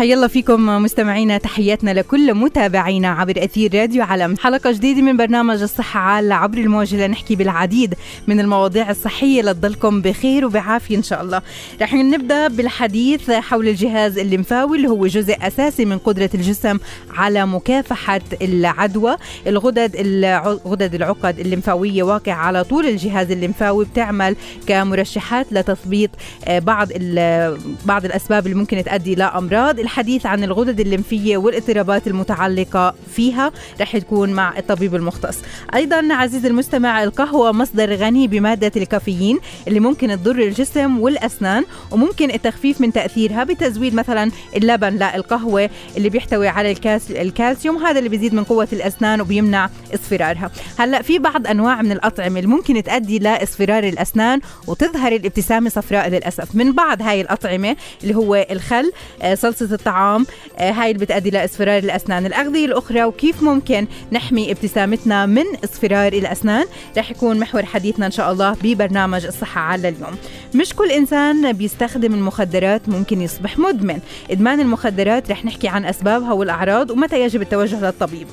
حيا الله فيكم مستمعينا تحياتنا لكل متابعينا عبر أثير راديو علم حلقة جديدة من برنامج الصحة عال عبر الموجه لنحكي بالعديد من المواضيع الصحية. لتضلكم بخير وبعافية إن شاء الله. رح نبدأ بالحديث حول الجهاز الليمفاوي اللي هو جزء أساسي من قدرة الجسم على مكافحة العدوى. الغدد غدد العقد الليمفاوية واقع على طول. الجهاز الليمفاوي بتعمل كمرشحات لتثبيط بعض بعض الأسباب اللي ممكن تؤدي لامراض الحديث عن الغدد الليمفية والاضطرابات المتعلقة فيها رح تكون مع الطبيب المختص. أيضا عزيزي المستمع القهوة مصدر غني بمادة الكافيين اللي ممكن تضر الجسم والأسنان وممكن التخفيف من تأثيرها بتزويد مثلا اللبن لا القهوة اللي بيحتوي على الكالسيوم هذا اللي بيزيد من قوة الأسنان وبيمنع اصفرارها. هلأ في بعض أنواع من الأطعمة اللي ممكن تؤدي لاصفرار الأسنان وتظهر الابتسامة صفراء للأسف. من بعض هاي الأطعمة اللي هو الخل صلصة الطعام آه، هاي اللي بتأدي لإصفرار الأسنان الأغذية الأخرى وكيف ممكن نحمي ابتسامتنا من اصفرار الأسنان. رح يكون محور حديثنا إن شاء الله ببرنامج الصحة على اليوم. مش كل إنسان بيستخدم المخدرات ممكن يصبح مدمن. إدمان المخدرات رح نحكي عن أسبابها والأعراض ومتى يجب التوجه للطبيب.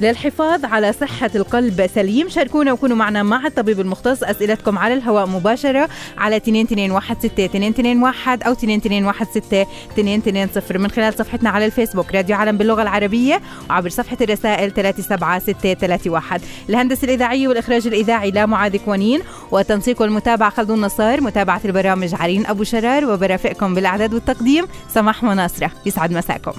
للحفاظ على صحة القلب سليم شاركونا وكونوا معنا مع الطبيب المختص. أسئلتكم على الهواء مباشرة على 2216 واحد أو 2216 220 من خلال صفحتنا على الفيسبوك راديو عالم باللغة العربية وعبر صفحة الرسائل 37631 الهندسة الإذاعية والإخراج الإذاعي لا معاذ كوانين والتنسيق والمتابعة خلدون نصار متابعة البرامج عرين أبو شرار وبرافقكم بالإعداد والتقديم سماح مناصرة. يسعد مساكم.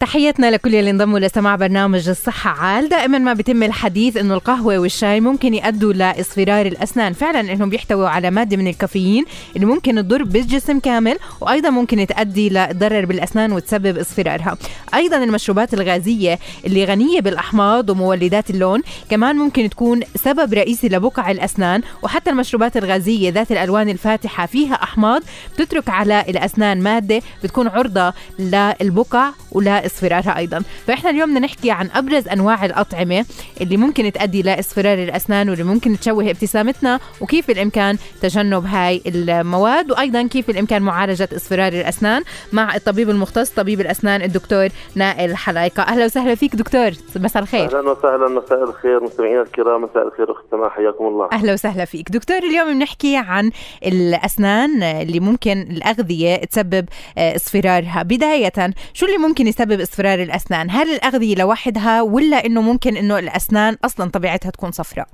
تحياتنا لكل اللي انضموا لسماع برنامج الصحة عال. دائما ما بيتم الحديث إنه القهوة والشاي ممكن يؤدوا لإصفرار الأسنان. فعلا إنهم بيحتووا على مادة من الكافيين اللي ممكن تضر بالجسم كامل وأيضا ممكن تؤدي لضرر بالأسنان وتسبب إصفرارها. أيضا المشروبات الغازية اللي غنية بالأحماض ومولدات اللون كمان ممكن تكون سبب رئيسي لبقع الأسنان. وحتى المشروبات الغازية ذات الألوان الفاتحة فيها أحماض بتترك على الأسنان مادة بتكون عرضة للبقع ولا اصفرارها أيضا. فإحنا اليوم بدنا نحكي عن أبرز أنواع الأطعمة اللي ممكن تؤدي لاصفرار الأسنان واللي ممكن تشوه ابتسامتنا وكيف بالامكان تجنب هاي المواد وأيضا كيف بالامكان معالجة اصفرار الأسنان مع الطبيب المختص طبيب الأسنان الدكتور نائل حلايقة. أهلا وسهلا فيك دكتور. مساء الخير. أهلا وسهلا مساء الخير. مستمعينا الكرام مساء الخير اخت سماح حياكم الله. أهلا وسهلا فيك. دكتور اليوم بنحكي عن الأسنان اللي ممكن الأغذية تسبب اصفرارها بداية شو اللي ممكن يسبب بسبب اصفرار الأسنان. هل الأغذية لوحدها ولا إنه ممكن إنه الأسنان أصلا طبيعتها تكون صفراء؟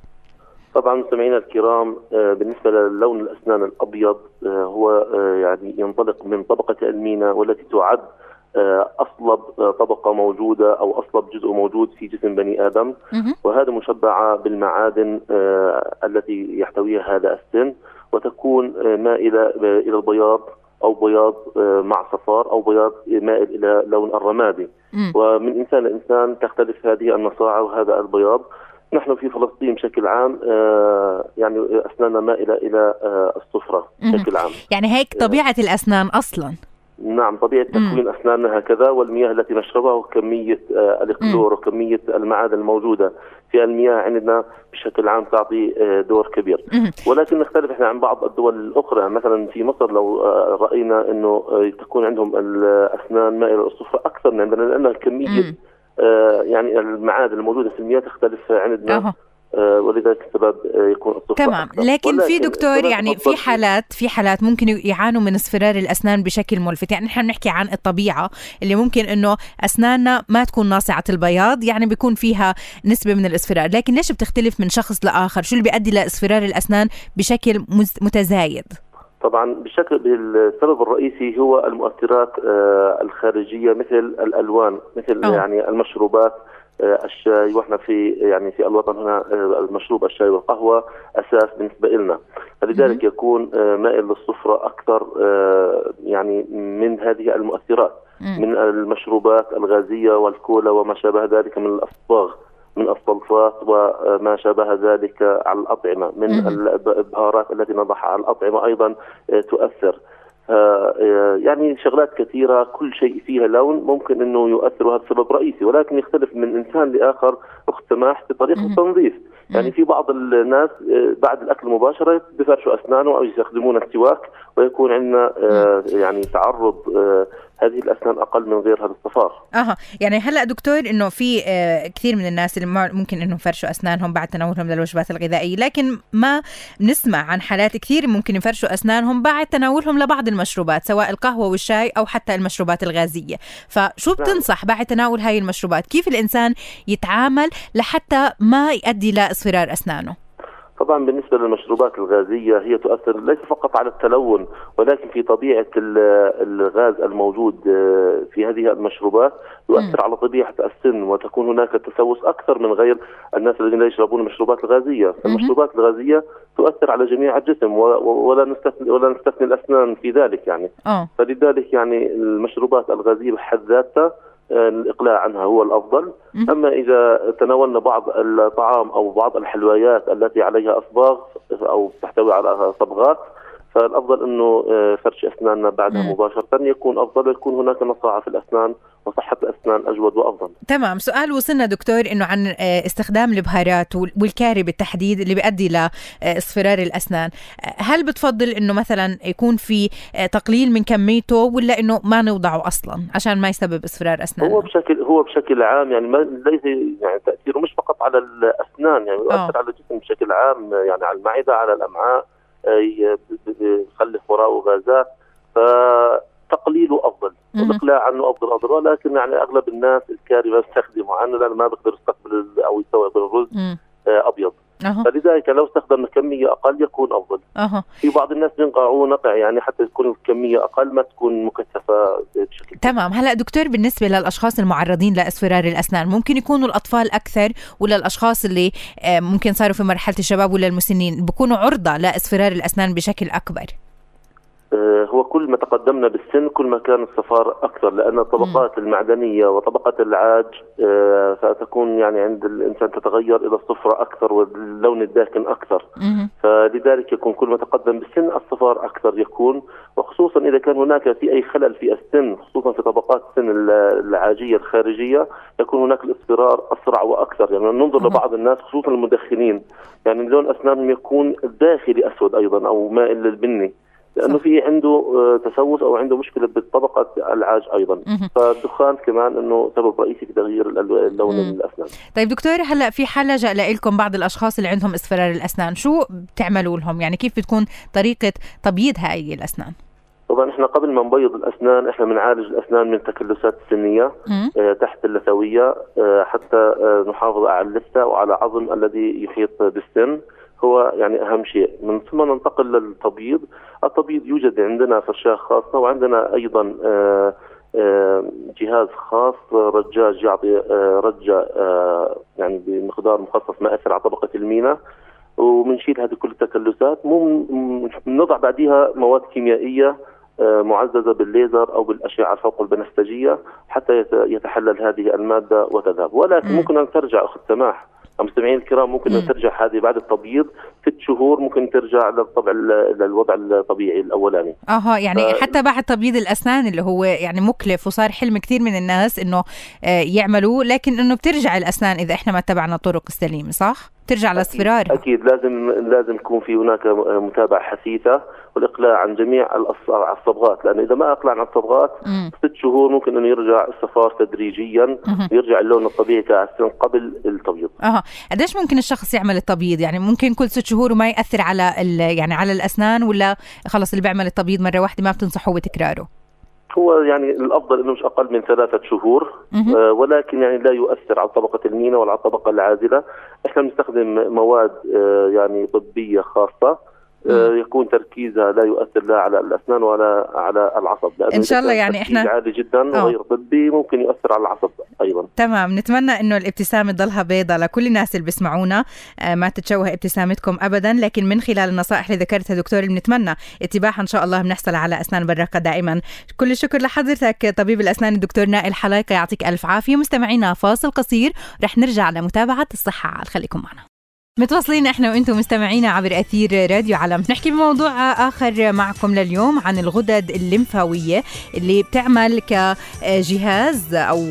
طبعا مستمعينا الكرام آه، بالنسبة للون الأسنان الأبيض آه، هو آه، يعني ينطلق من طبقة المينا والتي تعد أصلب طبقة موجودة أو أصلب جزء موجود في جسم بني آدم. وهذا مشبعه بالمعادن التي يحتويها هذا السن. وتكون مائلة إلى البياض. أو بياض آه، مع صفار أو بياض مائل إلى لون الرمادي. ومن إنسان لإنسان تختلف هذه النصاعة وهذا البياض. نحن في فلسطين بشكل عام آه، يعني اسناننا مائله إلى آه، الصفرة بشكل عام. يعني هيك طبيعة الأسنان أصلا. نعم طبيعة تكوين أسناننا هكذا والمياه التي نشربها وكمية آه الكلور وكمية المعادن الموجودة في المياه عندنا بشكل عام تعطي آه دور كبير. ولكن نختلف إحنا عن بعض الدول الأخرى مثلا في مصر لو آه رأينا أنه تكون عندهم الأسنان مائلة الصفرة أكثر من عندنا لأن كمية يعني المعادن الموجودة في المياه تختلف عندنا أه. آه، ولذلك السبب آه، يكون تمام. لكن في دكتور يعني في حالات في حالات ممكن يعانوا من اصفرار الأسنان بشكل ملفت. يعني نحن بنحكي عن الطبيعة اللي ممكن إنه أسناننا ما تكون ناصعة البياض يعني بيكون فيها نسبة من الاصفرار. لكن ليش بتختلف من شخص لآخر؟ شو اللي بيؤدي لإصفرار الأسنان بشكل متزايد؟ طبعا بشكل السبب الرئيسي هو المؤثرات آه، الخارجية مثل الألوان مثل أوه. يعني المشروبات الشاي وإحنا في يعني في الوطن هنا آه، المشروب الشاي والقهوة أساس بالنسبة لنا فلذلك يكون مائل للصفرة أكثر يعني من هذه المؤثرات من المشروبات الغازية والكولا وما شابه ذلك من الأصباغ من الصلصات وما شابه ذلك على الأطعمة من البهارات التي نضعها على الأطعمة أيضا تؤثر. آه، يعني شغلات كثيرة كل شيء فيها لون ممكن أنه يؤثر وهذا سبب رئيسي ولكن يختلف من إنسان لآخر أخت سماح في طريقة التنظيف يعني في بعض الناس آه، بعد الأكل مباشرة بفرشوا أسنانه أو يستخدمون السواك ويكون عندنا آه، يعني تعرض هذه الأسنان أقل من غيرها بالصفار. أها يعني هلا دكتور إنه في آه كثير من الناس اللي ممكن انهم يفرشوا أسنانهم بعد تناولهم للوجبات الغذائية، لكن ما نسمع عن حالات كثير ممكن يفرشوا أسنانهم بعد تناولهم لبعض المشروبات سواء القهوة والشاي أو حتى المشروبات الغازية، فشو نعم. بتنصح بعد تناول هاي المشروبات؟ كيف الإنسان يتعامل لحتى ما يؤدي لاصفرار أسنانه؟ طبعا بالنسبة للمشروبات الغازية هي تؤثر ليس فقط على التلون ولكن في طبيعة الغاز الموجود آه، في هذه المشروبات يؤثر على طبيعة السن وتكون هناك تسوس أكثر من غير الناس الذين يشربون المشروبات الغازية، المشروبات الغازية تؤثر على جميع الجسم ولا نستثني ولا نستثني الأسنان في ذلك يعني. أوه. فلذلك يعني المشروبات الغازية بحد ذاتها الإقلاع عنها هو الأفضل. أما إذا تناولنا بعض الطعام أو بعض الحلويات التي عليها أصباغ أو تحتوي على صبغات فالأفضل إنه آه، فرش اسناننا بعدها مم. مباشرة يكون أفضل ويكون هناك نصاعة في الأسنان وصحة الأسنان أجود وأفضل. تمام، سؤال وصلنا دكتور إنه عن آه، استخدام البهارات والكاري بالتحديد اللي بيؤدي لاصفرار الأسنان، هل بتفضل إنه مثلا يكون في آه، تقليل من كميته ولا إنه ما نوضعه أصلا عشان ما يسبب اصفرار اسنان؟ هو بشكل هو بشكل عام يعني ما ليس يعني تأثيره مش فقط على الأسنان يعني يؤثر على الجسم بشكل عام يعني على المعدة على الأمعاء يخلف وراءه غازات فتقليله أفضل. والإقلاع عنه أفضل افضل ولكن يعني أغلب الناس الكاري ما بيستخدموا عنه لأنه ما بيقدر يستقبل أو يسوي بالرز آه، أبيض. أه. فلذلك لو استخدم كمية أقل يكون أفضل. أه. في بعض الناس بينقعوا نقع يعني حتى تكون الكمية أقل ما تكون مكثفة بشكل تمام. هلا دكتور بالنسبة للأشخاص المعرضين لاصفرار الأسنان ممكن يكونوا الأطفال أكثر ولا الأشخاص اللي آه، ممكن صاروا في مرحلة الشباب ولا المسنين؟ بيكونوا عرضة لاصفرار الأسنان بشكل أكبر. هو كل ما تقدمنا بالسن كل ما كان الصفار أكثر لأن الطبقات المعدنية وطبقة العاج آه، ستكون يعني عند الإنسان تتغير إلى الصفرة أكثر واللون الداكن أكثر. فلذلك يكون كل ما تقدم بالسن الصفار أكثر يكون وخصوصا إذا كان هناك في أي خلل في السن خصوصا في طبقات السن العاجية الخارجية يكون هناك الاصفرار أسرع وأكثر. يعني ننظر لبعض الناس خصوصا المدخنين. يعني لون أسنانهم يكون داخلي أسود أيضا أو مائل للبني. لأنه في عنده آه، تسوس أو عنده مشكلة بالطبقة العاج أيضا. فالدخان كمان إنه سبب رئيسي في تغيير اللون من الأسنان. طيب دكتور هلأ في حال لجا لكم بعض الأشخاص اللي عندهم إصفرار الأسنان شو بتعملوا لهم؟ يعني كيف بتكون طريقة تبييض هاي الأسنان؟ طبعا إحنا قبل ما نبيض الأسنان إحنا بنعالج الأسنان من التكلسات السنيه آه تحت اللثوية آه حتى آه نحافظ على اللثة وعلى عظم الذي يحيط بالسن. هو يعني أهم شيء. من ثم ننتقل للتبييض. التبييض يوجد عندنا فرشاه خاصة وعندنا أيضا آه، آه، جهاز خاص رجاج يعطي آه، رجة يعني بمقدار مخصص ما اثر على طبقة المينا. وبنشيل هذه كل التكلسات. مو بنضع بعديها مواد كيميائية معززة بالليزر أو بالأشعة الفوق البنفسجيه حتى يتحلل هذه المادة وتذهب. ولكن ممكن أن ترجع أخت سماح. المستمعين الكرام ممكن ان ترجع هذه بعد التبييض ست شهور ممكن ترجع للطبع للوضع الطبيعي الأولاني أها يعني ف... حتى بعد تبييض الأسنان اللي هو يعني مكلف وصار حلم كثير من الناس إنه آه، يعملوه لكن إنه بترجع الأسنان إذا إحنا ما اتبعنا الطرق السليمة صح؟ ترجع لاصفرار أكيد لازم لازم يكون في هناك متابعة حثيثة والإقلاع عن جميع الصبغات لأنه إذا ما اقلعنا عن الصبغات ست شهور ممكن انه يرجع الصفار تدريجيا ويرجع اللون الطبيعي تاع السن قبل التبييض. أها. قديش ممكن الشخص يعمل التبييض؟ يعني ممكن كل ست شهور وما يأثر على يعني على الأسنان ولا خلص اللي بيعمل التبييض مرة واحدة ما بتنصحوه بتكراره؟ هو يعني الأفضل إنه مش أقل من ثلاثة شهور آه ولكن يعني لا يؤثر على طبقة المينا ولا على الطبقة العازلة. إحنا بنستخدم مواد آه يعني طبية خاصة. آه، يكون تركيزها لا يؤثر لا على الأسنان ولا على العصب. إن شاء الله يعني إحنا عالي جدا وغير طبي ممكن يؤثر على العصب أيضا. تمام. نتمنى إنه الابتسامة تضلها بيضة لكل الناس اللي بيسمعونا. آه، ما تتشوه ابتسامتكم ابدا لكن من خلال النصائح اللي ذكرتها دكتور بنتمنى اتباعها إن شاء الله بنحصل على أسنان براقه دائما. كل الشكر لحضرتك طبيب الأسنان الدكتور نائل حلايقة يعطيك ألف عافية. مستمعينا فاصل قصير رح نرجع لمتابعة الصحة. خليكم معنا. متواصلين إحنا وأنتم مستمعينا عبر أثير راديو علم نحكي بموضوع آخر معكم لليوم عن الغدد الليمفاوية اللي بتعمل كجهاز أو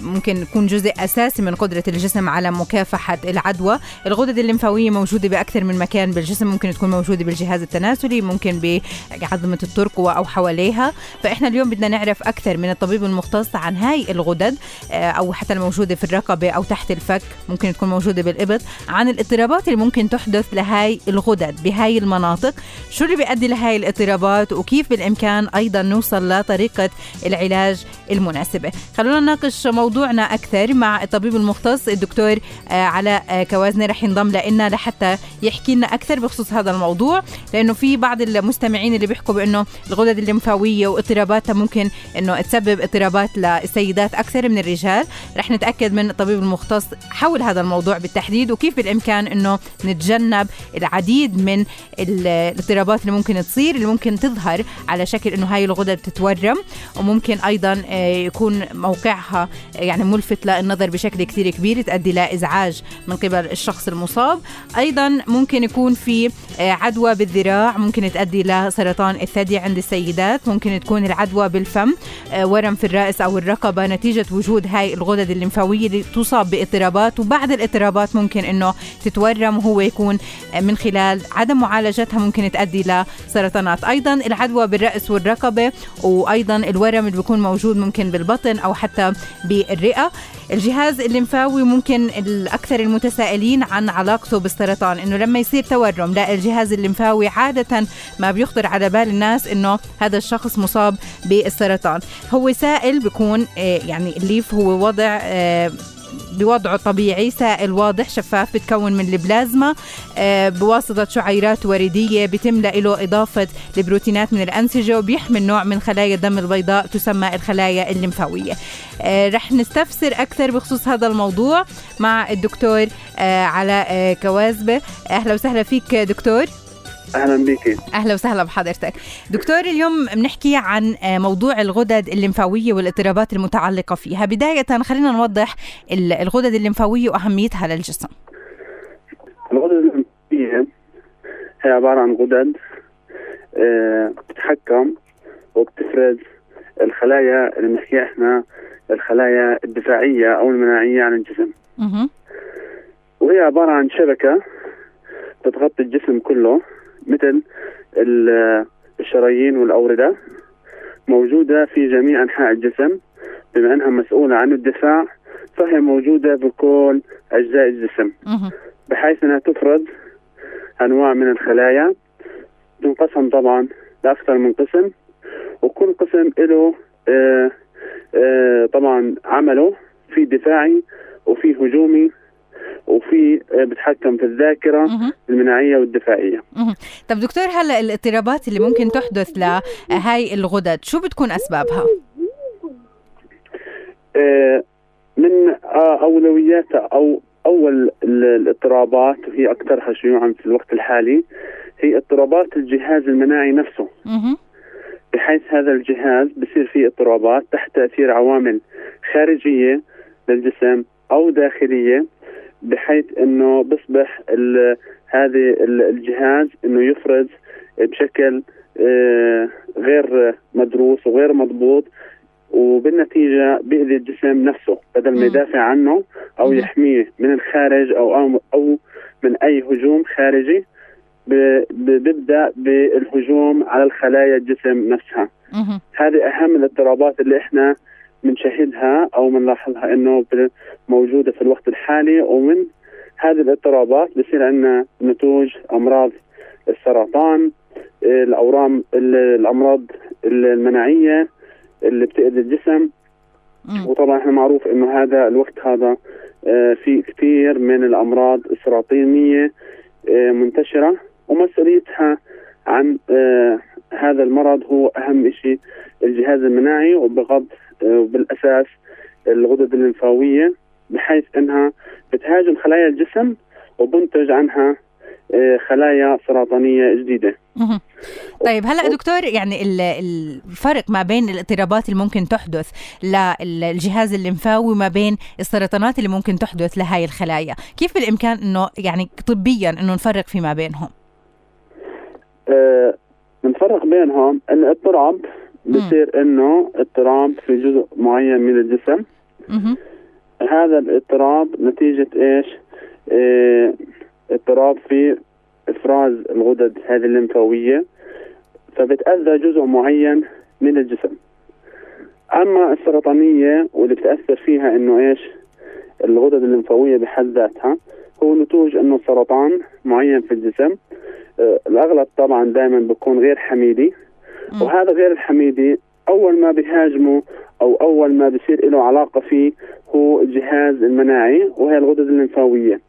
ممكن يكون جزء أساسي من قدرة الجسم على مكافحة العدوى. الغدد الليمفاوية موجودة بأكثر من مكان بالجسم ممكن تكون موجودة بالجهاز التناسلي ممكن بعظمة الترقوه أو حواليها. فإحنا اليوم بدنا نعرف أكثر من الطبيب المختص عن هاي الغدد أو حتى الموجودة في الرقبة أو تحت الفك ممكن تكون موجودة بالإبط عن الاضطراب الاضطرابات اللي ممكن تحدث لهاي الغدد بهاي المناطق شو اللي بيؤدي لهاي الاضطرابات وكيف بالإمكان أيضا نوصل لطريقة العلاج المناسبة. خلونا نناقش موضوعنا أكثر مع الطبيب المختص الدكتور آه، علاء آه، كوازني رح ينضم لنا لحتى يحكي لنا أكثر بخصوص هذا الموضوع لأنه في بعض المستمعين اللي بيحكوا بأنه الغدد الليمفاوية واضطراباتها ممكن إنه تسبب اضطرابات للسيدات أكثر من الرجال. رح نتأكد من الطبيب المختص حول هذا الموضوع بالتحديد وكيف بالإمكان إنه نتجنب العديد من الاضطرابات اللي ممكن تصير اللي ممكن تظهر على شكل إنه هاي الغدد تتورم وممكن أيضا آه، يكون موقعها يعني ملفت للنظر بشكل كثير كبير تؤدي لازعاج من قبل الشخص المصاب. أيضا ممكن يكون في آه، عدوى بالذراع ممكن تؤدي لسرطان الثدي عند السيدات. ممكن تكون العدوى بالفم آه، ورم في الرأس أو الرقبة. نتيجة وجود هاي الغدد الليمفاويه اللي تصاب بإضطرابات. وبعد الإضطرابات ممكن إنه تتورم تتورم وهو يكون من خلال عدم معالجتها ممكن تؤدي لسرطانات أيضا العدوى بالرأس والرقبة وأيضا الورم اللي بيكون موجود ممكن بالبطن أو حتى بالرئة. الجهاز الليمفاوي ممكن الأكثر المتسائلين عن علاقته بالسرطان إنه لما يصير تورم لا الجهاز الليمفاوي عادة ما بيخطر على بال الناس إنه هذا الشخص مصاب بالسرطان. هو سائل بيكون آه، يعني الليف هو وضع آه، بوضعه طبيعي سائل واضح شفاف بتكون من البلازما آه، بواسطة شعيرات وردية بتم له إضافة البروتينات من الأنسجة وبيحمل نوع من خلايا الدم البيضاء تسمى الخلايا الليمفاوية. آه، رح نستفسر أكثر بخصوص هذا الموضوع مع الدكتور آه، علاء كوازبة. أهلا وسهلا فيك دكتور. أهلا بك أهلا وسهلا بحضرتك. دكتور اليوم بنحكي عن آه، موضوع الغدد الليمفاوية والاضطرابات المتعلقة فيها. بداية خلينا نوضح الغدد الليمفاوية وأهميتها للجسم. الغدد الليمفاوية هي عبارة عن غدد آه، بتتحكم وبتفرز الخلايا اللي بنحكيها إحنا الخلايا الدفاعية أو المناعية عن الجسم. وهي عبارة عن شبكة تتغطي الجسم كله. مثل الشرايين والأوردة موجودة في جميع أنحاء الجسم بما أنها مسؤولة عن الدفاع فهي موجودة بكل أجزاء الجسم. بحيث أنها تفرز أنواع من الخلايا تنقسم طبعا لأكثر من قسم وكل قسم له آه آه طبعا عمله في دفاعي وفي هجومي. وفي آه، بتحكم في الذاكرة المناعية والدفاعية. طب دكتور هلا الاضطرابات اللي ممكن تحدث لهاي الغدد شو بتكون أسبابها؟ آه، من آه، اولوياتها أو أول الاضطرابات وهي اكثرها شيوعا في الوقت الحالي هي اضطرابات الجهاز المناعي نفسه. بحيث هذا الجهاز بصير فيه اضطرابات تحت تأثير عوامل خارجية للجسم أو داخلية بحيث إنه بيصبح هذه الجهاز إنه يفرز بشكل آه، غير مدروس وغير مضبوط وبالنتيجة بيأذي الجسم نفسه بدل ما يدافع عنه أو يحميه من الخارج أو أو من أي هجوم خارجي بيبدأ بالهجوم على الخلايا الجسم نفسها. هذه أهم الاضطرابات اللي إحنا بنشاهدها أو بنلاحظها إنه موجودة في الوقت الحالي ومن هذه الاضطرابات بصير عندنا نتوج أمراض السرطان الأورام الأمراض المناعية اللي بتأذي الجسم. وطبعا إحنا معروف إنه هذا الوقت هذا آه، في كثير من الأمراض السرطانيه آه، منتشرة. ومسؤوليتها عن آه هذا المرض هو أهم شيء الجهاز المناعي. وبغض بالأساس الغدد الليمفاوية بحيث إنها بتهاجم خلايا الجسم وبنتج عنها آه، خلايا سرطانية جديدة. طيب هلا دكتور يعني الفرق ما بين الاضطرابات اللي ممكن تحدث للجهاز الليمفاوي وما بين السرطانات اللي ممكن تحدث لهي الخلايا، كيف بالإمكان إنه يعني طبيا إنه نفرق فيما بينهم؟ آه نفرق بينهم الاضطراب بصير إنه اضطراب في جزء معين من الجسم. هذا الاضطراب نتيجة إيش؟ آه اضطراب في إفراز الغدد هذه الليمفاوية. فبتأذى جزء معين من الجسم. أما السرطانية واللي بتأثر فيها إنه إيش؟ الغدد الليمفاوية بحد ذاتها هو نتوج إنه سرطان معين في الجسم. آه الأغلب طبعا دائما بيكون غير حميدي. وهذا غير الحميدي. أول ما بيهاجمه أو أول ما بصير له علاقة فيه هو الجهاز المناعي وهي الغدد الليمفاوية.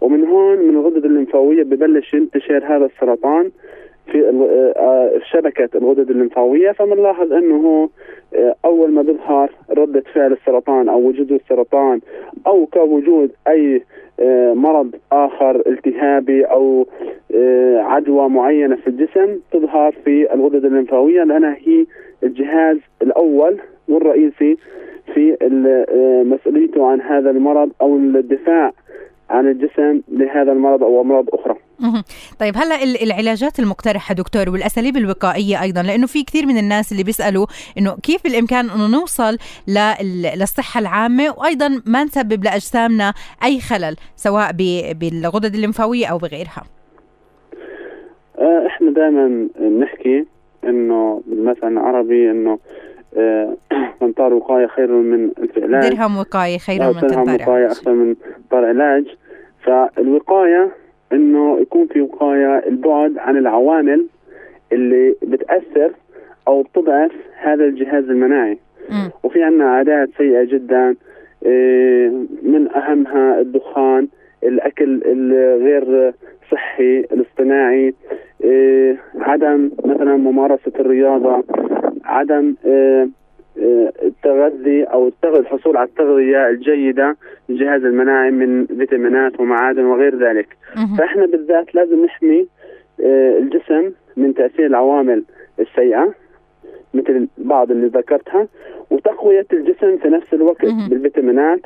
ومن هون من الغدد الليمفاوية ببلش ينتشر هذا السرطان في آه، شبكة الغدد الليمفاوية فبنلاحظ هو آه، أول ما بيظهر ردة فعل السرطان أو وجود السرطان أو كوجود أي آه، مرض آخر التهابي أو عدوى معينة في الجسم تظهر في الغدد الليمفاوية لانها هي الجهاز الأول والرئيسي في مسؤوليته عن هذا المرض أو الدفاع عن الجسم لهذا المرض أو أمراض أخرى. طيب هلا العلاجات المقترحة دكتور والأساليب الوقائية أيضا لأنه في كثير من الناس اللي بيسألوا إنه كيف بالإمكان إنه نوصل للصحة العامة؟ وأيضا ما نسبب لأجسامنا أي خلل سواء بالغدد الليمفاوية أو بغيرها. آه، إحنا دائما بنحكي إنه بالمثل العربي إنه من طار وقاية خير من ألف علاج درهم وقاية خير من درهم وقاية أحسن من طار علاج. فالوقاية إنه يكون في وقاية البعد عن العوامل اللي بتأثر أو بتضعف هذا الجهاز المناعي م. وفي عندنا عادات سيئة جدا إيه، من أهمها الدخان الأكل الغير صحي الاصطناعي إيه، عدم مثلا ممارسة الرياضة عدم إيه، التغذي أو الحصول على التغذية الجيدة للجهاز المناعي من فيتامينات ومعادن وغير ذلك. فإحنا بالذات لازم نحمي آه، الجسم من تأثير العوامل السيئة مثل بعض اللي ذكرتها وتقوية الجسم في نفس الوقت بالفيتامينات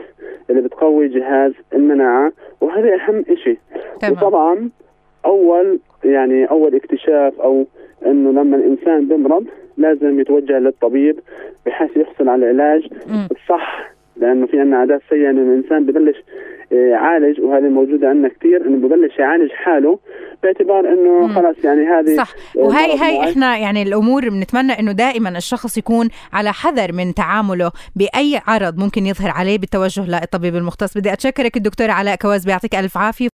اللي بتقوي جهاز المناعة وهذا أهم شيء وطبعا أول يعني أول اكتشاف أو إنه لما الإنسان بيمرض لازم يتوجه للطبيب بحيث يحصل على العلاج الصح لأنه في عندنا عادات سيئة انه الإنسان ببلش آه، يعالج وهذه موجودة عندنا كثير إنه ببلش يعالج حاله باعتبار إنه خلاص يعني هذه صح. وهي هي إحنا يعني الأمور بنتمنى إنه دائما الشخص يكون على حذر من تعامله بأي عرض ممكن يظهر عليه بالتوجه للطبيب المختص. بدي أتشكرك الدكتور علاء كواز بيعطيك ألف عافية.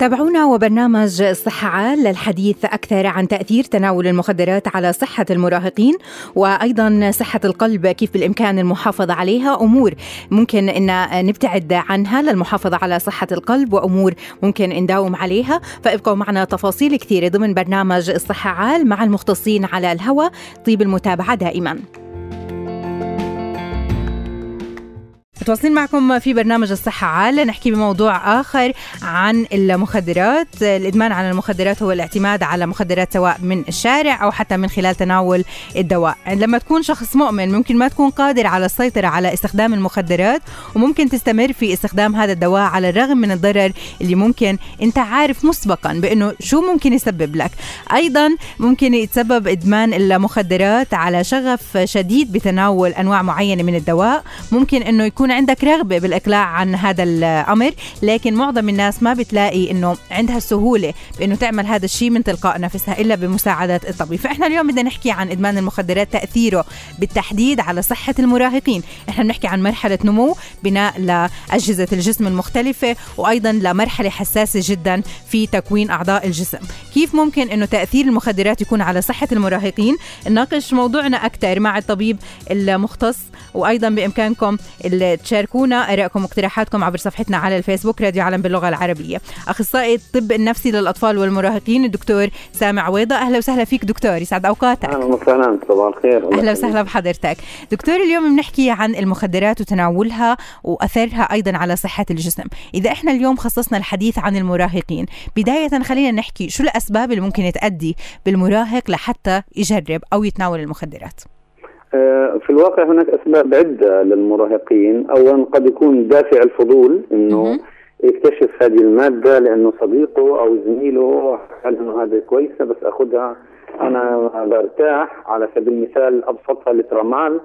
تابعونا وبرنامج صحة عال. للحديث أكثر عن تأثير تناول المخدرات على صحة المراهقين وأيضا صحة القلب كيف بالإمكان المحافظة عليها. أمور ممكن أن نبتعد عنها للمحافظة على صحة القلب وأمور ممكن نداوم عليها. فابقوا معنا تفاصيل كثيرة ضمن برنامج الصحة عال مع المختصين على الهواء. طيب المتابعة دائما. متواصلين معكم في برنامج الصحة عال نحكي بموضوع آخر عن المخدرات. الإدمان على المخدرات هو الاعتماد على مخدرات سواء من الشارع أو حتى من خلال تناول الدواء. لما تكون شخص مؤمن ممكن ما تكون قادر على السيطرة على استخدام المخدرات وممكن تستمر في استخدام هذا الدواء على الرغم من الضرر اللي ممكن أنت عارف مسبقا بأنه شو ممكن يسبب لك. أيضا ممكن يتسبب إدمان المخدرات على شغف شديد بتناول أنواع معينة من الدواء. ممكن أنه يكون يكون عندك رغبة بالإقلاع عن هذا الأمر لكن معظم الناس ما بتلاقي إنه عندها السهولة بإنه تعمل هذا الشيء من تلقاء نفسها إلا بمساعده الطبيب. فإحنا اليوم بدنا نحكي عن إدمان المخدرات تأثيره بالتحديد على صحة المراهقين. إحنا بنحكي عن مرحلة نمو بناء لأجهزة الجسم المختلفة وأيضا لمرحلة حساسة جدا في تكوين أعضاء الجسم. كيف ممكن إنه تأثير المخدرات يكون على صحة المراهقين؟ نناقش موضوعنا أكثر مع الطبيب المختص وأيضا بإمكانكم تشاركونا آرائكم واقتراحاتكم عبر صفحتنا على الفيسبوك راديو علم باللغة العربية. أخصائي الطب النفسي للأطفال والمراهقين الدكتور سامع عويضه أهلا وسهلا فيك دكتور يسعد أوقاتك. أهلا وسهلا صباح الخير. أهلا وسهلا بحضرتك. دكتور اليوم بنحكي عن المخدرات وتناولها وأثرها أيضا على صحة الجسم. إذا إحنا اليوم خصصنا الحديث عن المراهقين بداية خلينا نحكي شو الأسباب اللي ممكن تؤدي بالمراهق لحتى يجرب أو يتناول المخدرات؟ في الواقع هناك أسباب عدة للمراهقين. اولا قد يكون دافع الفضول إنه يكتشف هذه المادة لأنه صديقه أو زميله قال إنه هذه كويسة بس أخذها أنا برتاح على سبيل المثال أبسطها الترامال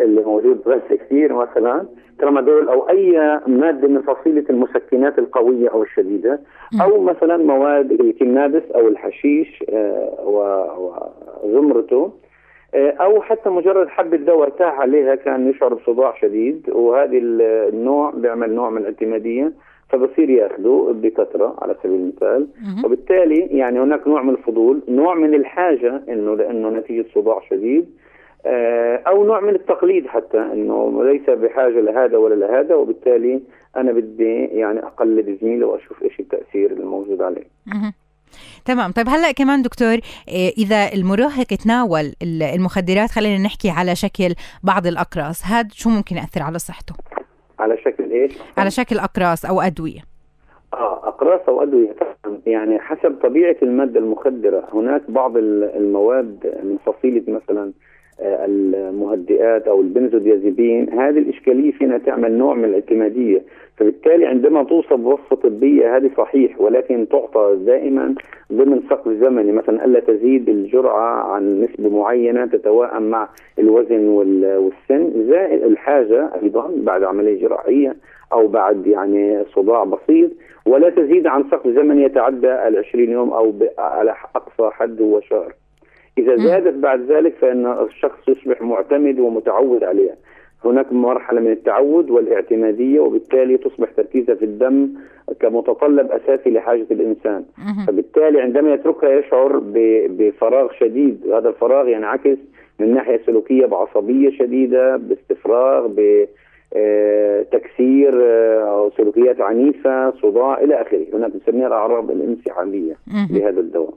اللي موجود بس كثير مثلا. ترامادول أو أي مادة من فصيلة المسكنات القوية أو الشديدة. أو مثلا مواد الكنابس أو الحشيش آه، وزمرته. آه، أو حتى مجرد حبه دواء ارتاح عليها كان يشعر بصداع شديد وهذه النوع بيعمل نوع من الاعتمادية فبصير يأخذه بكثرة على سبيل المثال. وبالتالي يعني هناك نوع من الفضول نوع من الحاجة إنه لأنه نتيجة صداع شديد آه، أو نوع من التقليد حتى إنه ليس بحاجة لهذا ولا لهذا وبالتالي أنا بدي يعني أقلد زميلي وأشوف إيش التأثير الموجود عليه. تمام. طيب هلأ كمان دكتور آه، إذا المراهق تناول المخدرات خلينا نحكي على شكل بعض الأقراص هذا شو ممكن يأثر على صحته؟ على شكل إيش؟ على شكل أقراص أو أدوية. آه أقراص أو أدوية يعني حسب طبيعة المادة المخدرة هناك بعض المواد من فصيلة مثلا المهدئات أو البنزوديازيبين هذه الإشكالية فينا تعمل نوع من الاعتمادية فبالتالي عندما توصف بوصفه طبية هذه صحيح ولكن تعطى دائما ضمن سقف زمني مثلا ألا تزيد الجرعة عن نسبة معينة تتوائم مع الوزن والسن زائد الحاجة أيضا بعد عملية جراحية أو بعد يعني صداع بسيط ولا تزيد عن سقف زمني يتعدى ال 20 يوم أو على أقصى حد هو شهر. إذا زادت بعد ذلك فإن الشخص يصبح معتمد ومتعود عليها. هناك مرحلة من التعود والاعتمادية وبالتالي تصبح تركيزها في الدم كمتطلب أساسي لحاجة الإنسان. فبالتالي عندما يتركها يشعر بفراغ شديد. هذا الفراغ ينعكس من ناحية سلوكية بعصبية شديدة باستفراغ ب تكسير آه، أو سلوكيات عنيفة صداع إلى آخره. هناك نسميها الأعراض الانسحابيه لهذا الدواء.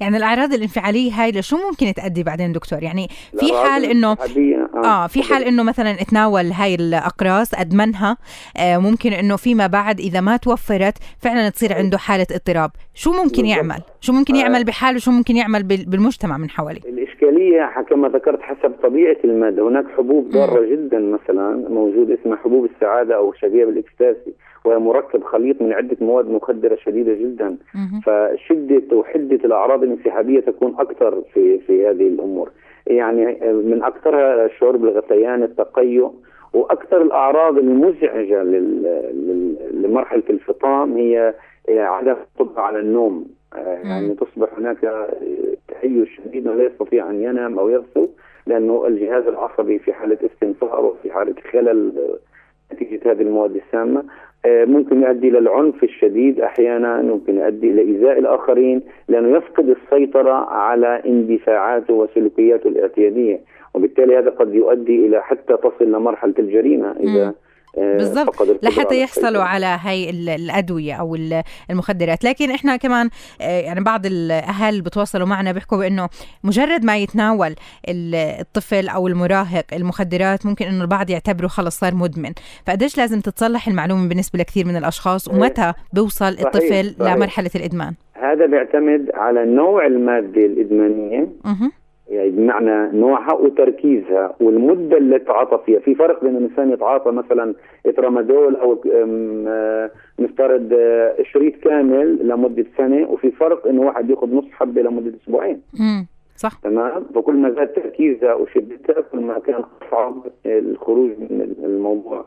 يعني الأعراض الانفعالية هاي لشو ممكن تؤدي بعدين دكتور؟ يعني في حال إنه آه, آه في حال إنه مثلا تناول هاي الأقراص أدمنها آه ممكن إنه فيما بعد إذا ما توفرت فعلا تصير عنده حالة اضطراب. شو ممكن يعمل؟ شو ممكن يعمل بحاله؟ وشو ممكن يعمل بالمجتمع من حواليه؟ الإشكالية كما ذكرت حسب طبيعة المادة. هناك حبوب ضارة جدا مثلا موجود اسمها حبوب السعادة أو الشبيه بالإكستاسي وهي مركب خليط من عدة مواد مخدرة شديدة جدا. فشدة وحدة الأعراض الانسحابية تكون أكثر في في هذه الأمور. يعني من أكثرها الشعور بالغثيان التقيؤ وأكثر الأعراض المزعجة لمرحلة الفطام هي عدم القدره على النوم. يعني تصبح هناك تهيؤ شديد ولا يستطيع أن ينام أو يغسل. لأنه الجهاز العصبي في حالة استنفار وفي حالة خلل نتيجة هذه المواد السامة آه، ممكن يؤدي إلى العنف الشديد أحيانا ممكن يؤدي إلى ايذاء الآخرين لأنه يفقد السيطرة على اندفاعاته وسلوكياته الاعتيادية وبالتالي هذا قد يؤدي إلى حتى تصل لمرحلة الجريمة إذا آه، بالضبط. لحتى يحصلوا على هاي الأدوية أو المخدرات. لكن إحنا كمان آه، يعني بعض الأهل بتواصلوا معنا بيحكوا بأنه مجرد ما يتناول الطفل أو المراهق المخدرات ممكن إنه البعض يعتبره خلص صار مدمن. فقديش لازم تتصلح المعلومة بالنسبة لكثير من الأشخاص؟ ومتى بيوصل صحيح الطفل صحيح. لمرحلة الإدمان؟ هذا بيعتمد على نوع الماده الإدمانية. يعني بمعنى نوعها وتركيزها والمدة اللي تعاطى فيها. في فرق بين الإنسان يتعاطى مثلا إترامادول أو آه، نفترض آه، شريط كامل لمدة سنة وفي فرق إنه واحد ياخذ نص حبة لمدة أسبوعين. صح. تمام؟ فكل ما زاد تركيزها وشدتها كل ما كان أصعب الخروج من الموضوع.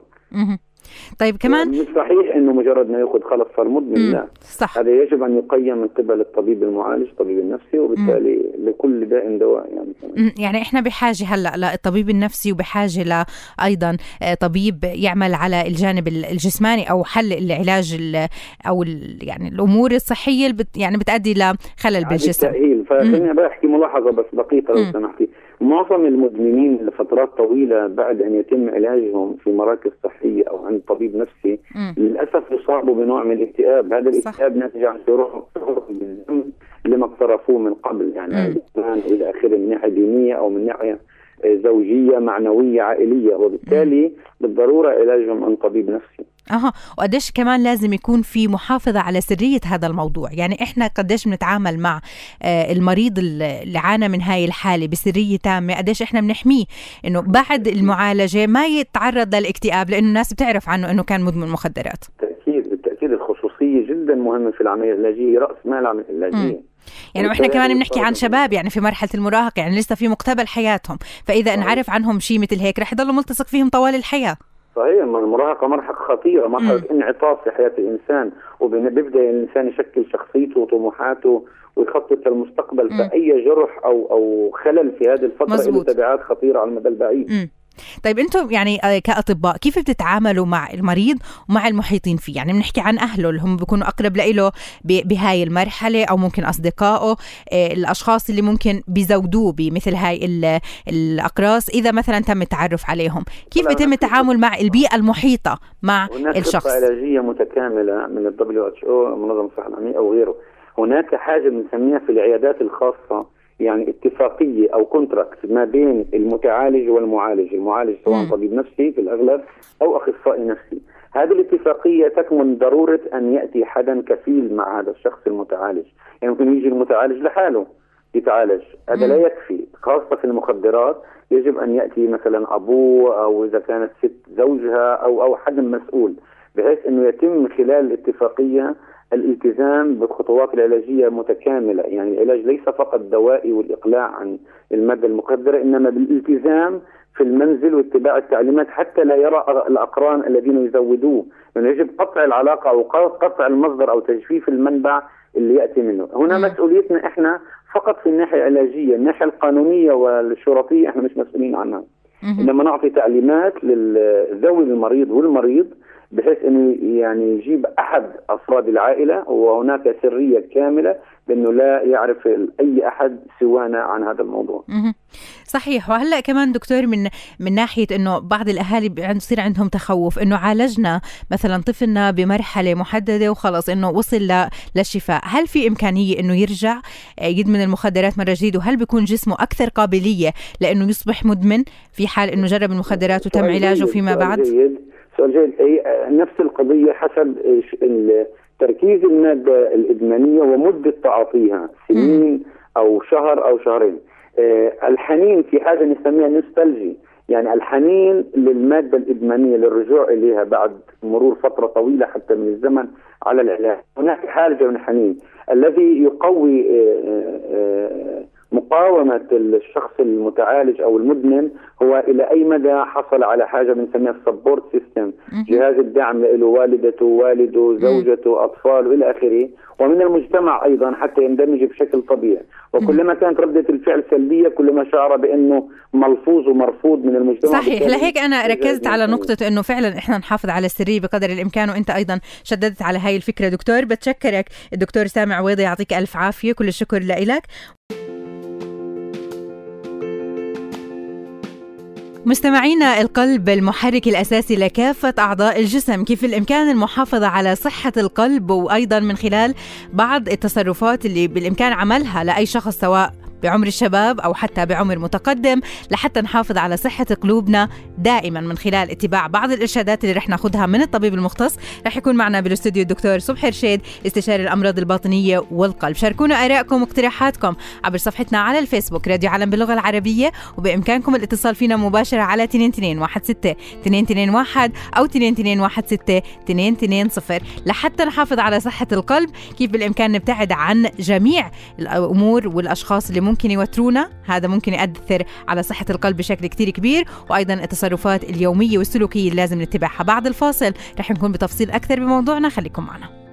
طيب كمان مش صحيح إنه مجرد ما يأخذ خلص صار مدمن لا صح. هذا يجب أن يقيم من قبل الطبيب المعالج الطبيب النفسي وبالتالي مم. لكل داء دواء يعني. كمان. يعني إحنا بحاجة هلأ للطبيب النفسي وبحاجة ل أيضا آه، طبيب يعمل على الجانب الجسماني أو حل العلاج أو يعني الأمور الصحية اللي بت يعني بتؤدي لخلل بالجسم. التأهيل. فخليني بحكي ملاحظة بس دقيقة لو سمحتي. معظم المدمنين لفترات طويلة بعد أن يتم علاجهم في مراكز صحية أو عند طبيب نفسي م. للأسف يصابوا بنوع من الاكتئاب، هذا الاكتئاب ناتج عن شعور بالذنب لما اقترفوه من قبل يعني إلى آخره من ناحية دينية أو من ناحية زوجية معنوية عائلية. وبالتالي بالضرورة علاجهم عن طبيب نفسي. أها. وقديش كمان لازم يكون في محافظة على سرية هذا الموضوع. يعني إحنا قديش بنتعامل مع آه، المريض اللي عانى من هاي الحالة بسرية تامة قديش إحنا بنحميه؟ إنه بعد المعالجة ما يتعرض للاكتئاب لأنه الناس بتعرف عنه إنه كان مدمن مخدرات. بالتأكيد بالتأكيد الخصوصية جدا مهمة في العملية العلاجية رأس مال العملية العلاجية. يعني وإحنا كمان بنحكي عن شباب يعني في مرحلة المراهقة يعني لسه في مقتبل حياتهم. فإذا انعرف عنهم شيء مثل هيك رح يضلوا ملتصق فيهم طوال الحياة. صحيح المراهقة مرحلة خطيرة مرحلة انعطاف في حياة الإنسان وبيبدا الإنسان يشكل شخصيته وطموحاته ويخطط للمستقبل فاي جرح أو أو خلل في هذه الفترة له تبعات خطيرة على المدى البعيد. مم. طيب أنتم يعني آه، كأطباء كيف بتتعاملوا مع المريض ومع المحيطين فيه؟ يعني بنحكي عن أهله اللي هم بيكونوا أقرب له بهاي المرحلة أو ممكن أصدقائه آه، الأشخاص اللي ممكن بيزودوه بمثل هاي الأقراص إذا مثلا تم التعرف عليهم. كيف بيتم التعامل مع البيئة المحيطة مع هناك الشخص؟ هناك علاجية متكاملة من ال WHO منظمة الصحه العالميه أو غيره. هناك حاجة بنسميها في العيادات الخاصة يعني اتفاقية أو contract ما بين المتعالج والمعالج، المعالج سواء طبيب نفسي في الأغلب أو أخصائي نفسي. هذه الاتفاقية تكمن ضرورة أن يأتي حدا كفيل مع هذا الشخص المتعالج، يعني ممكن يجي المتعالج لحاله يتعالج، هذا لا يكفي، خاصة في المخدرات يجب أن يأتي مثلا أبوه أو إذا كانت ست زوجها أو أو حد مسؤول، بحيث إنه يتم خلال الاتفاقية الالتزام بالخطوات العلاجية متكاملة، يعني العلاج ليس فقط دوائي والإقلاع عن المادة المخدره إنما بالالتزام في المنزل واتباع التعليمات حتى لا يرى الأقران الذين يزودوه، لأنه يجب قطع العلاقة أو قطع المصدر أو تجفيف المنبع اللي يأتي منه، هنا مسؤوليتنا إحنا فقط في الناحية العلاجية، الناحية القانونية والشرطية إحنا مش مسؤولين عنها. إنما نعطي تعليمات للذوي المريض والمريض بحيث انه يعني يجيب أحد أفراد العائلة وهناك سرية كاملة بأنه لا يعرف أي أحد سوانا عن هذا الموضوع. صحيح وهلأ كمان دكتور من من ناحية إنه بعض الأهالي بيصير عندهم تخوف إنه عالجنا مثلا طفلنا بمرحلة محددة وخلص إنه وصل للشفاء، هل في إمكانية إنه يرجع يدمن المخدرات مرة جديده وهل بيكون جسمه أكثر قابلية لإنه يصبح مدمن في حال إنه جرب المخدرات وتم علاجه فيما بعد؟ جيد. سؤال جيد هي نفس القضية حسب تركيز المادة الإدمانية ومدة تعاطيها سنين أو شهر أو شهرين. آه، الحنين في حاجة نسميها نوستالجي. يعني الحنين للمادة الإدمانية للرجوع إليها بعد مرور فترة طويلة حتى من الزمن على العلاج. هناك حاجة من الحنين الذي يقوي آه، آه، مقاومة الشخص المتعالج أو المدمن هو إلى أي مدى حصل على حاجة بنسميها ال support system جهاز الدعم له والدته والده زوجته أطفاله إلى آخره. ومن المجتمع أيضا حتى يندمج بشكل طبيعي. وكلما كانت ردة الفعل سلبية كلما شعر بأنه ملفوظ ومرفوض من المجتمع صحيح. لهيك أنا ركزت على نقطة أنه فعلا إحنا نحافظ على السرية بقدر الإمكان وأنت أيضا شددت على هاي الفكرة. دكتور بتشكرك. الدكتور سامع عويضة يعطيك ألف عافية. كل الشكر لك مستمعينا القلب المحرك الأساسي لكافة أعضاء الجسم. كيف الإمكان المحافظة على صحة القلب؟ وأيضا من خلال بعض التصرفات اللي بالإمكان عملها لأي شخص سواء بعمر الشباب أو حتى بعمر متقدم لحتى نحافظ على صحة قلوبنا دائما من خلال اتباع بعض الإرشادات اللي رح ناخذها من الطبيب المختص. رح يكون معنا بالاستوديو الدكتور صبحي رشيد استشاري الأمراض الباطنية والقلب. شاركونا آرائكم واقتراحاتكم عبر صفحتنا على الفيسبوك راديو علم باللغة العربية وبإمكانكم الاتصال فينا مباشرة على 2216 221 أو 2216 220 لحتى نحافظ على صحة القلب. كيف بالإمكان نبتعد عن جميع الأمور والأشخاص اللي ممكن يوترونا. هذا ممكن يأثر على صحة القلب بشكل كتير كبير. وأيضا التصرفات اليومية والسلوكية اللي لازم نتبعها. بعد الفاصل رح نكون بتفصيل أكثر بموضوعنا. خليكم معنا.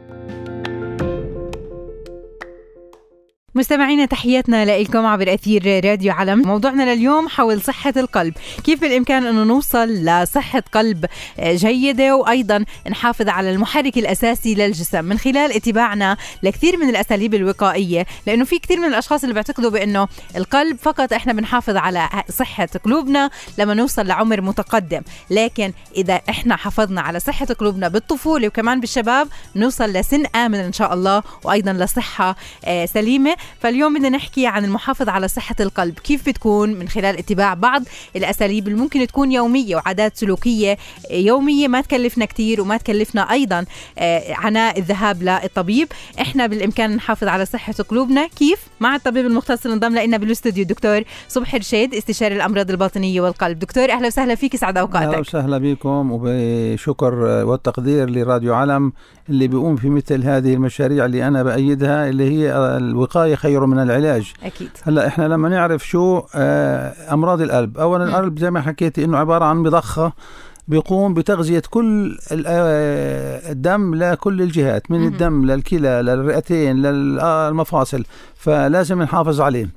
مستمعينا تحياتنا لكم عبر أثير راديو علم. موضوعنا لليوم حول صحة القلب. كيف بالإمكان أنه نوصل لصحة قلب جيدة؟ وأيضا نحافظ على المحرك الأساسي للجسم. من خلال اتباعنا لكثير من الأساليب الوقائية لأنه في كثير من الأشخاص اللي بيعتقدوا بأنه القلب فقط إحنا بنحافظ على صحة قلوبنا لما نوصل لعمر متقدم. لكن إذا إحنا حافظنا على صحة قلوبنا بالطفولة وكمان بالشباب نوصل لسن آمن إن شاء الله وأيضا لصحة آه، سليمة. فاليوم بدنا نحكي عن المحافظة على صحة القلب. كيف بتكون؟ من خلال اتباع بعض الأساليب اللي ممكن تكون يومية وعادات سلوكية يومية ما تكلفنا كثير وما تكلفنا أيضا آه، عناء الذهاب للطبيب. إحنا بالإمكان نحافظ على صحة قلوبنا. كيف؟ مع الطبيب المختص انضم لنا بالاستوديو. الدكتور صبحي رشيد استشاري الأمراض الباطنية والقلب. دكتور أهلا وسهلا فيك سعد أوقاتك. أهلا وسهلا بكم وبشكر والتقدير لراديو علم. اللي بيقوم في مثل هذه المشاريع اللي أنا بأيدها اللي هي الوقاية خير من العلاج. أكيد. هلأ إحنا لما نعرف شو آه، أمراض القلب. اولا القلب زي ما حكيتي إنه عبارة عن مضخة. بيقوم بتغذية كل آه، الدم لكل الجهات من الدم للكلى للرئتين للمفاصل فلازم نحافظ عليه.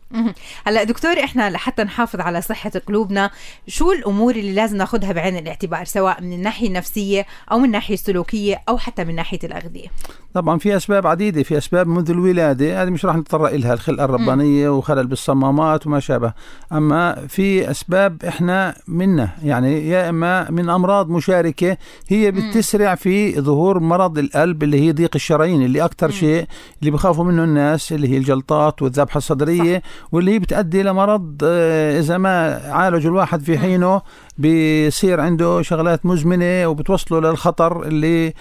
هلا دكتور إحنا لحتى نحافظ على صحة قلوبنا شو الأمور اللي لازم ناخذها بعين الاعتبار سواء من الناحية النفسية أو من الناحية السلوكية أو حتى من ناحية الأغذية؟ طبعا في أسباب عديدة في أسباب منذ الولادة هذه مش راح نتطرق لها الخلقه الربانية وخلل بالصمامات وما شابه. أما في أسباب إحنا منا يعني يا إما من أمراض مشاركة هي بتسرع في ظهور مرض القلب اللي هي ضيق الشرايين اللي أكثر شيء اللي بخافوا منه الناس اللي هي الجلطات والذبحة الصدرية صح. واللي هي بتؤدي لمرض آه، إذا ما عالج الواحد في حينه بيصير عنده شغلات مزمنة وبتوصله للخطر اللي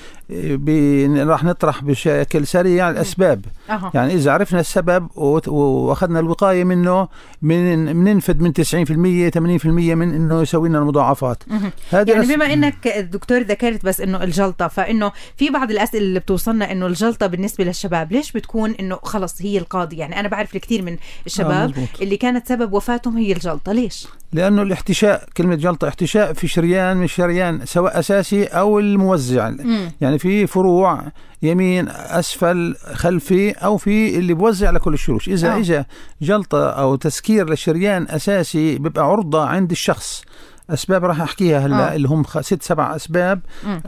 راح نطرح بشكل سريع الأسباب. أه. يعني إذا عرفنا السبب وأخذنا الوقاية منه من بننفد من 90% 80% من إنه يسوي لنا المضاعفات. هذه يعني بما إنك الدكتور ذكرت بس إنه الجلطة فإنه في بعض الأسئلة اللي بتوصلنا إنه الجلطة بالنسبة للشباب ليش بتكون إنه خلص هي القاضي يعني أنا بعرف الكثير من الشباب آه اللي كانت سبب وفاتهم هي الجلطة ليش؟ لأنه الاحتشاء كلمة جلطة احتشاء في شريان من الشريان سواء أساسي أو الموزع مم. يعني في فروع يمين أسفل خلفي أو في اللي بوزع لكل الشروش إذا آه. اجى جلطة أو تسكير لشريان أساسي بيبقى عرضة عند الشخص أسباب راح أحكيها هلا آه. اللي هم ست سبع أسباب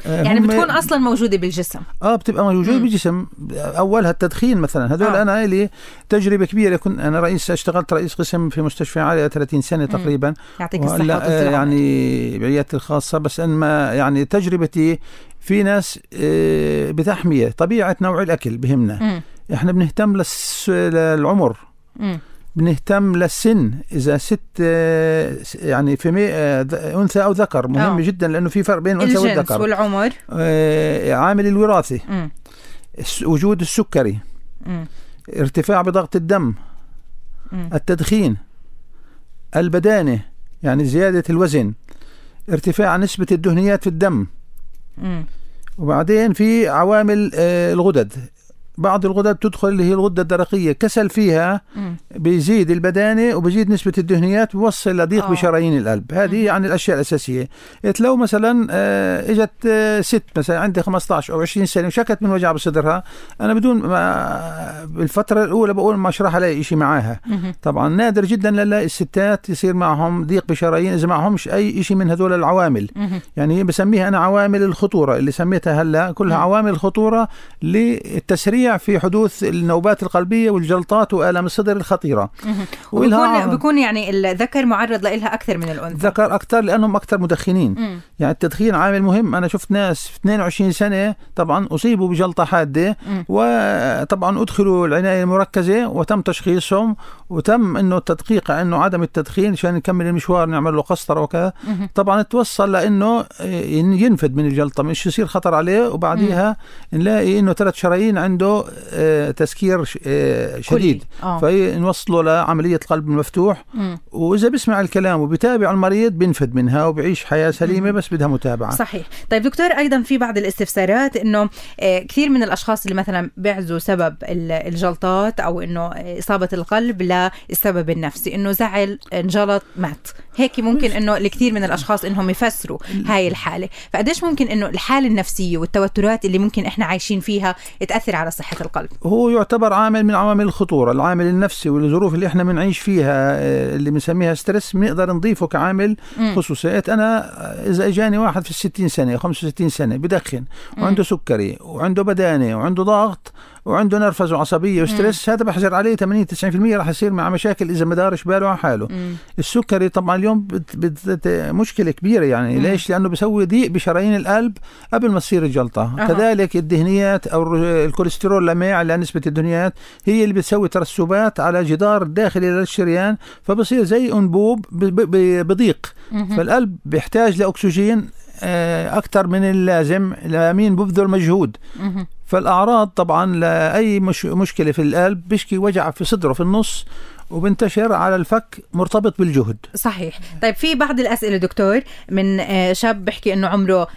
آه يعني بتكون أصلا موجودة بالجسم آه بتبقى موجودة مم. بالجسم اولها التدخين مثلا هذول آه. أنا لي تجربة كبيرة كنت أنا رئيس اشتغلت رئيس قسم في مستشفى عالية 30 سنة تقريبا يعطيك الصحة آه يعني بعيادتي الخاصة بس أن ما يعني تجربتي في ناس آه بتحمية طبيعة نوع الأكل بهمنا مم. إحنا بنهتم للعمر مم. بنهتم للسن. إذا ست آه، يعني في آه، أنثى أو ذكر. مهم أوه. جدا لأنه في فرق بين الانثى والذكر. والعمر. آه، عامل الوراثة. وجود السكري. م. ارتفاع بضغط الدم. م. التدخين. البدانة يعني زيادة الوزن. ارتفاع نسبة الدهنيات في الدم. م. وبعدين في عوامل الغدد. بعض الغدد تدخل اللي هي الغدة الدرقية. كسل فيها بيزيد البدانة وبيزيد نسبة الدهنيات بيوصل لضيق أوه. بشرايين القلب. هذه يعني الأشياء الأساسية. لو مثلا آه، إجت آه، ست مثلا عندها 15 أو 20 سنة وشكت من وجع بصدرها أنا بدون ما بالفترة الأولى بقول ما أشرح علي شيء معاها. طبعا نادر جدا نلاقي الستات يصير معهم ضيق بشرايين إذا معهمش أي شيء من هذول العوامل. يعني بسميها أنا عوامل الخطورة اللي سميتها هلأ كلها عوامل الخطوره للتسريع في حدوث النوبات القلبية والجلطات وآلام الصدر الخطيرة. وبكون بكون يعني الذكر معرض لها أكثر من الأنثى. الذكر أكثر لأنهم أكثر مدخنين. مم. يعني التدخين عامل مهم. أنا شفت ناس في 22 سنة طبعا أصيبوا بجلطة حادة مم. وطبعا أدخلوا العناية المركزة وتم تشخيصهم وتم إنه التدقيق إنه عدم التدخين عشان نكمل المشوار نعمل له قسطرة وكذا. طبعا توصل لإنه ينفد من الجلطة مش يصير خطر عليه. وبعديها نلاقي إنه ثلاث شرايين عنده آه، تسكير آه، شديد. آه. في نوصله لعملية قلب مفتوح. وإذا بيسمع الكلام وبيتابع المريض بينفد منها وبيعيش حياة سليمة بس بدها متابعة. صحيح. طيب دكتور أيضا في بعض الاستفسارات آه، كثير من الأشخاص اللي مثلا بيعزوا سبب الجلطات أو إنه إصابة القلب للسبب النفسي إنه زعل انجلط مات. هيك ممكن إنه الكثير من الأشخاص إنهم يفسروا هاي الحالة. فقديش ممكن إنه الحالة النفسية والتوترات اللي ممكن إحنا عايشين فيها تأثر على صحة القلب. هو يعتبر عامل من عوامل الخطورة العامل النفسي والظروف اللي إحنا بنعيش فيها آه، اللي بنسميها stress بنقدر نضيفه كعامل خصوصيات. أنا إذا إجاني واحد في الستين سنة 65 سنة بدخن وعنده سكري وعنده بدانة وعنده ضغط وعنده نرفزة وعصبية و stress هذا بحجر عليه 80 90% راح يصير معه مشاكل إذا ما دارش باله على حاله. مم. السكري طبعا اليوم بت بت مشكلة كبيرة يعني. مم. ليش؟ لأنه بيسوي ضيق بشرايين القلب قبل ما تصير الجلطة. أه. كذلك الدهنيات أو الكوليسترول لما يعلى نسبة الدهنيات هي اللي بتسوي ترسبات على جدار الداخلي للشريان فبصير زي أنبوب بضيق. فالقلب بيحتاج لأكسجين آه، أكثر من اللازم لمين ببذل مجهود فالأعراض طبعا لأي مش مشكلة في القلب بيشكي وجع في صدره في النص وبنتشر على الفك مرتبط بالجهد. صحيح. طيب في بعض الأسئلة دكتور من آه، شاب بحكي أنه عمره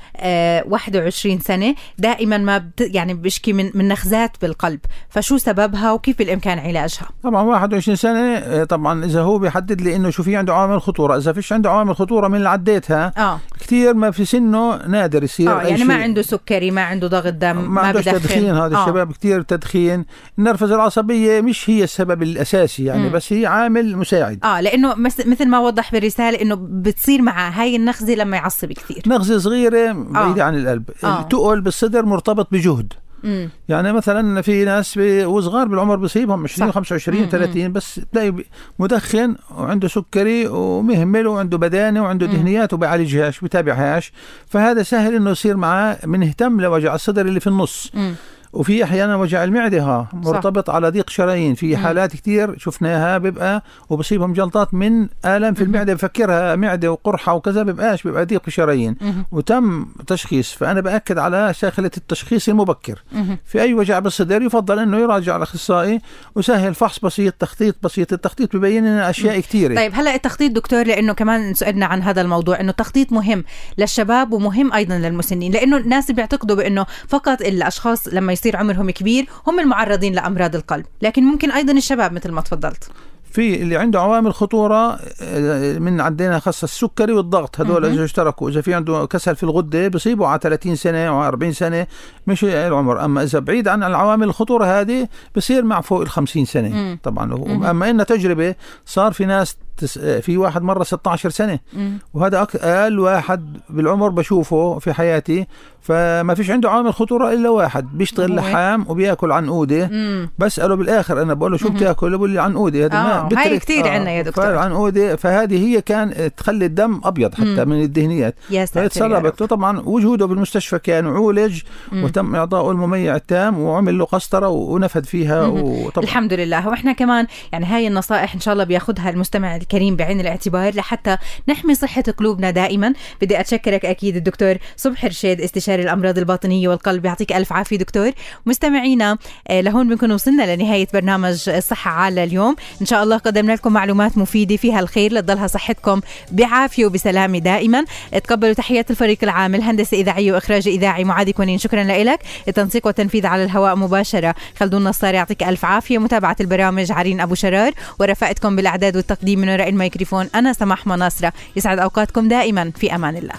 21 آه، سنة دائما ما بت يعني بيشكي من من نخزات بالقلب. فشو سببها وكيف بالإمكان علاجها؟ طبعا 21 سنة آه، طبعا إذا هو بيحدد لي إنه شو في عنده عوامل خطورة. إذا فيش عنده عوامل خطورة من اللي عديتها آه. كثير ما في سنه نادر يصير آه يعني ما عنده سكري ما عنده ضغط دم ما, ما عنده تدخين هذا آه. الشباب كثير تدخين. النرفزة العصبية مش هي السبب الأساسي يعني م. بس بس هي عامل مساعد. آه لأنه مثل ما وضح بالرسالة إنه بتصير مع هاي النخزه لما يعصب كثير. نخزه صغيرة بعيدة آه. عن القلب. آه. التقل بالصدر مرتبط بجهد. مم. يعني مثلا في ناس وصغار بالعمر بصيبهم 20 25 30 بس تلاقي مدخن وعنده سكري ومهمل وعنده بدانة وعنده دهنيات وبيعالجهاش بيتابعهاش فهذا سهل إنه يصير معاه بنهتم لوجع الصدر اللي في النص. مم. وفي أحيانا وجع المعدة ها مرتبط صح. على ضيق شرايين. في حالات كثير شفناها بيبقى وبصيبهم جلطات من الم في المعدة بفكرها معدة وقرحة وكذا بيبقاش بيبقى ضيق الشرايين وتم تشخيص فأنا بأكد على شغله التشخيص المبكر. في أي وجع بالصدر يفضل إنه يراجع الاخصائي وسهل فحص بسيط تخطيط بسيط. التخطيط ببين لنا أشياء كثيره طيب هلأ التخطيط دكتور لأنه كمان سألنا عن هذا الموضوع إنه التخطيط مهم للشباب ومهم أيضا للمسنين لأنه الناس بيعتقدوا بإنه فقط الأشخاص لما يصير عمرهم كبير هم المعرضين لأمراض القلب. لكن ممكن أيضا الشباب مثل ما تفضلت. في اللي عنده عوامل خطورة آه، من عندنا خاصة السكري والضغط. هذول إذا اشتركوا إذا في عنده كسل في الغدة بصيبوا على 30 سنة أو 40 سنة مش العمر. أما إذا بعيد عن العوامل الخطورة هذه بصير مع فوق ال 50 سنة. مم. طبعا مم. أما ان تجربة صار في ناس تس... في واحد مرة 16 سنة. مم. وهذا أقل واحد بالعمر بشوفه في حياتي. فما فيش عنده عامل خطورة إلا واحد بيشتغل لحام وبيأكل عنقوده بسأله بالآخر أنا بقول له شو بتأكل؟ بقول لي عنقوده هذا آه. ما هاي كثير آه. عندنا يا دكتور. عنقوده فهذه هي كان تخلي الدم أبيض حتى مم. من الدهنيات فتصربت طبعا وجوده بالمستشفى كان عولج وتم اعطائه المميع التام وعمل له قسطرة ونفذ فيها وطبعا. الحمد لله. وإحنا كمان يعني هاي النصائح إن شاء الله بياخذها المستمع الكريم بعين الاعتبار لحتى نحمي صحة قلوبنا دائما. بدي أتشكرك أكيد الدكتور صبح رشيد استشاري الأمراض الباطنية والقلب. يعطيك ألف عافية دكتور. مستمعينا آه، لهون بنكون وصلنا لنهاية برنامج الصحة عالة اليوم. إن شاء الله قدمنا لكم معلومات مفيدة فيها الخير. لتضلها صحتكم بعافية وبسلامة دائما. تقبلوا تحيات الفريق العامل هندسه اذاعيه وإخراج إذاعي معاذ كونين شكرا لك. التنسيق والتنفيذ على الهواء مباشرة. خلدون نصار يعطيك ألف عافية. متابعة البرامج عرين أبو شرار. ورفقتكم بالأعداد والتقديم من وراء الميكروفون. أنا سماح مناصرة. يسعد أوقاتكم دائما. في أمان الله.